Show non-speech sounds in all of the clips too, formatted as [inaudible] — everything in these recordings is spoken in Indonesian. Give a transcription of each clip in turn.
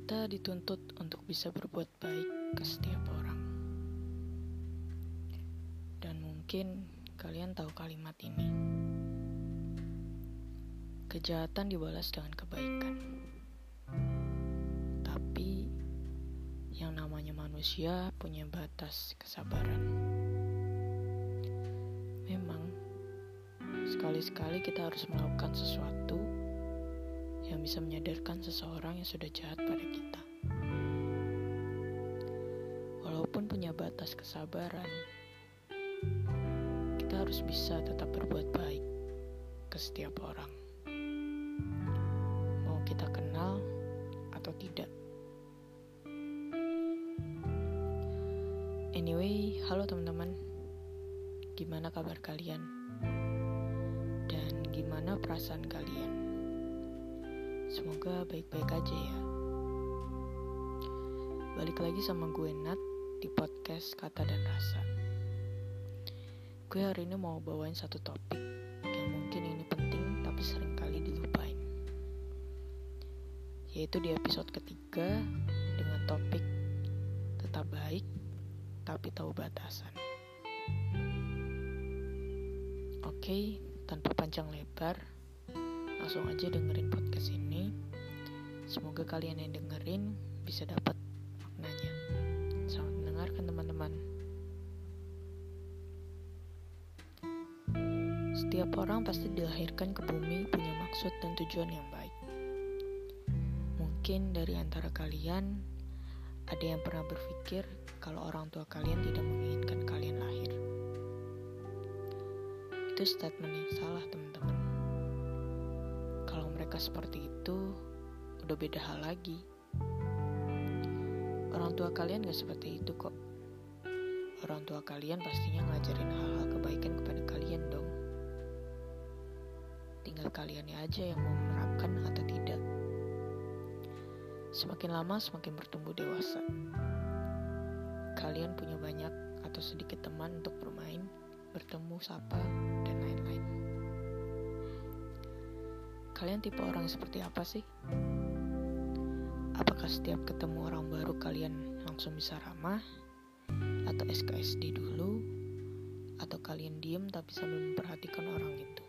Kita dituntut untuk bisa berbuat baik ke setiap orang. Dan mungkin kalian tahu kalimat ini. Kejahatan dibalas dengan kebaikan. Tapi yang namanya manusia punya batas kesabaran. Memang sekali-sekali kita harus melakukan sesuatu bisa menyadarkan seseorang yang sudah jahat pada kita. Walaupun punya batas kesabaran, kita harus bisa tetap berbuat baik ke setiap orang. Mau kita kenal atau tidak. Anyway, halo teman-teman. Gimana kabar kalian? Dan gimana perasaan kalian? Semoga baik-baik aja ya. Balik lagi sama gue Nat di podcast Kata dan Rasa. Gue hari ini mau bawain satu topik yang mungkin ini penting tapi sering kali dilupain. Yaitu di episode ketiga dengan topik tetap baik tapi tahu batasan. Oke, tanpa panjang lebar, langsung aja dengerin podcast ini. Semoga kalian yang dengerin bisa dapat maknanya. Selamat mendengarkan teman-teman. Setiap orang pasti dilahirkan ke bumi punya maksud dan tujuan yang baik. Mungkin dari antara kalian ada yang pernah berpikir kalau orang tua kalian tidak menginginkan kalian lahir. Itu statement yang salah, teman-teman. Mereka seperti itu, udah beda hal lagi. Orang tua kalian gak seperti itu kok. Orang tua kalian pastinya ngajarin hal-hal kebaikan kepada kalian dong. Tinggal kaliannya aja yang mau menerapkan atau tidak. Semakin lama semakin bertumbuh dewasa. Kalian punya banyak atau sedikit teman untuk bermain, bertemu, sapa, Kalian tipe orang seperti apa sih? Apakah setiap ketemu orang baru kalian langsung bisa ramah? Atau SKSD dulu? Atau kalian diem tapi sambil memperhatikan orang itu?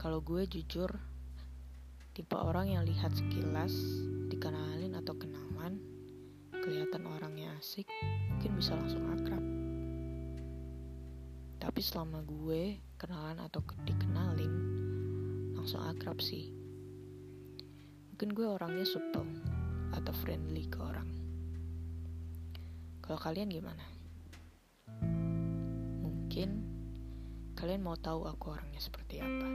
Kalau gue jujur, tipe orang yang lihat sekilas, dikenalin atau kenalan, kelihatan orangnya asik, mungkin bisa langsung akrab. Tapi selama gue kenalan atau dikenalin, langsung akrab sih. Mungkin gue orangnya supel atau friendly ke orang. Kalau kalian gimana? Mungkin kalian mau tahu aku orangnya seperti apa.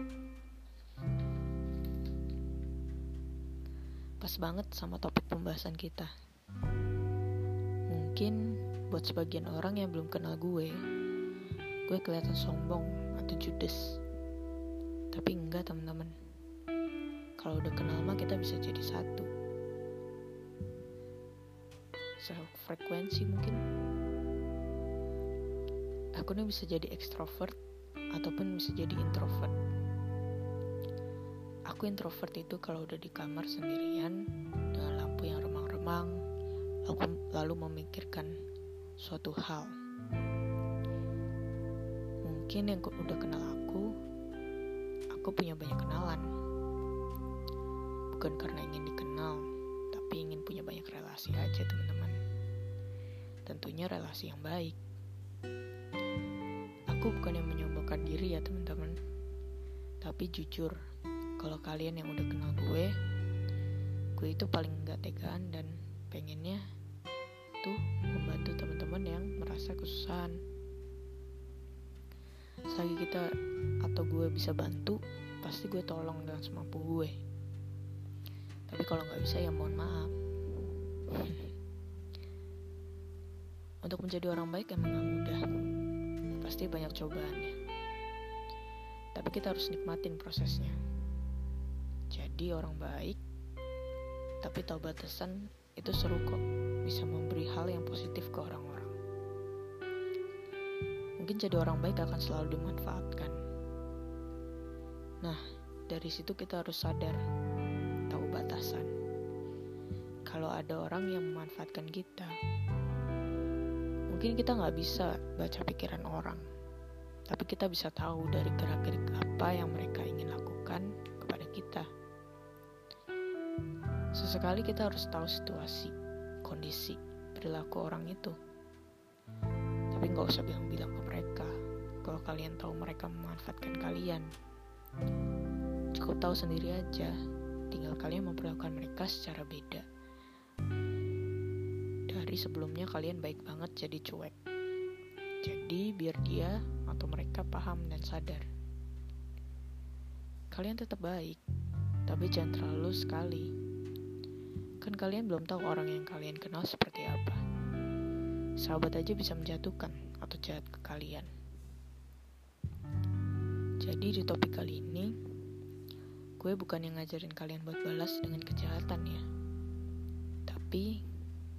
Pas banget sama topik pembahasan kita. Mungkin buat sebagian orang yang belum kenal gue, gue kelihatan sombong atau judes. Tapi enggak teman-teman. Kalau udah kenal mah kita bisa jadi satu. Sefrekuensi mungkin. Aku nih bisa jadi ekstrovert ataupun bisa jadi introvert. Aku introvert itu kalau udah di kamar sendirian dengan lampu yang remang-remang, lalu, lalu memikirkan suatu hal. Mungkin yang udah kenal aku, aku punya banyak kenalan. Bukan karena ingin dikenal, tapi ingin punya banyak relasi aja teman-teman. Tentunya relasi yang baik. Aku bukan yang menyombongkan diri ya teman-teman. Tapi jujur, kalau kalian yang udah kenal gue, gue itu paling gak tegaan dan pengennya tuh membantu teman-teman yang merasa kesusahan. Selagi kita atau gue bisa bantu, pasti gue tolong dengan semampu gue. Tapi kalau nggak bisa ya mohon maaf. [laughs] Untuk menjadi orang baik emang gak mudah. Pasti banyak cobaannya. Tapi kita harus nikmatin prosesnya. Jadi orang baik, tapi tahu batasan itu seru kok. Bisa memberi hal yang positif ke orang-orang. Mungkin jadi orang baik akan selalu dimanfaatkan. Nah, dari situ kita harus sadar, tahu batasan. Kalau ada orang yang memanfaatkan kita, mungkin kita nggak bisa baca pikiran orang, tapi kita bisa tahu dari gerak-gerik apa yang mereka ingin lakukan kepada kita. Sesekali kita harus tahu situasi, kondisi, perilaku orang itu. Nggak usah bilang-bilang ke mereka kalau kalian tahu mereka memanfaatkan kalian. Cukup tahu sendiri aja, tinggal kalian memperlakukan mereka secara beda. Dari sebelumnya kalian baik banget jadi cuek. Jadi biar dia atau mereka paham dan sadar. Kalian tetap baik, tapi jangan terlalu sekali Kan kalian belum tahu orang yang kalian kenal seperti apa. Sahabat aja bisa menjatuhkan atau jahat ke kalian. Jadi di topik kali ini, gue bukan yang ngajarin kalian buat balas dengan kejahatan ya. Tapi,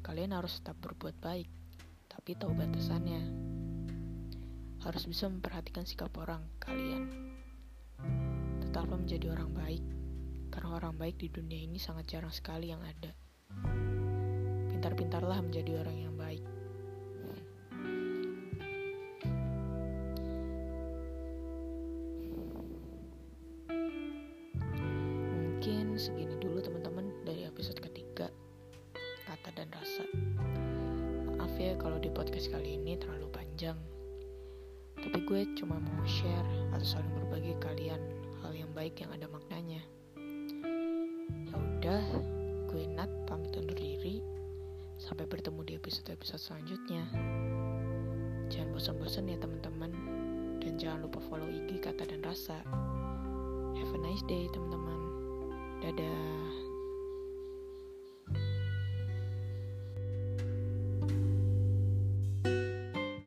kalian harus tetap berbuat baik, tapi tahu batasannya. Harus bisa memperhatikan sikap orang kalian. Tetaplah menjadi orang baik karena orang baik di dunia ini sangat jarang sekali yang ada. Pintar-pintarlah menjadi orang yang Segini dulu teman-teman dari episode ketiga kata dan rasa. Maaf ya kalau di podcast kali ini terlalu panjang. Tapi gue cuma mau share atau saling berbagi kalian hal yang baik yang ada maknanya udah, gue Nat pamit undur diri. Sampai bertemu di episode-episode selanjutnya. Jangan bosan-bosan ya teman-teman. Dan jangan lupa follow IG Kata dan Rasa. Have a nice day teman-teman. Dadah.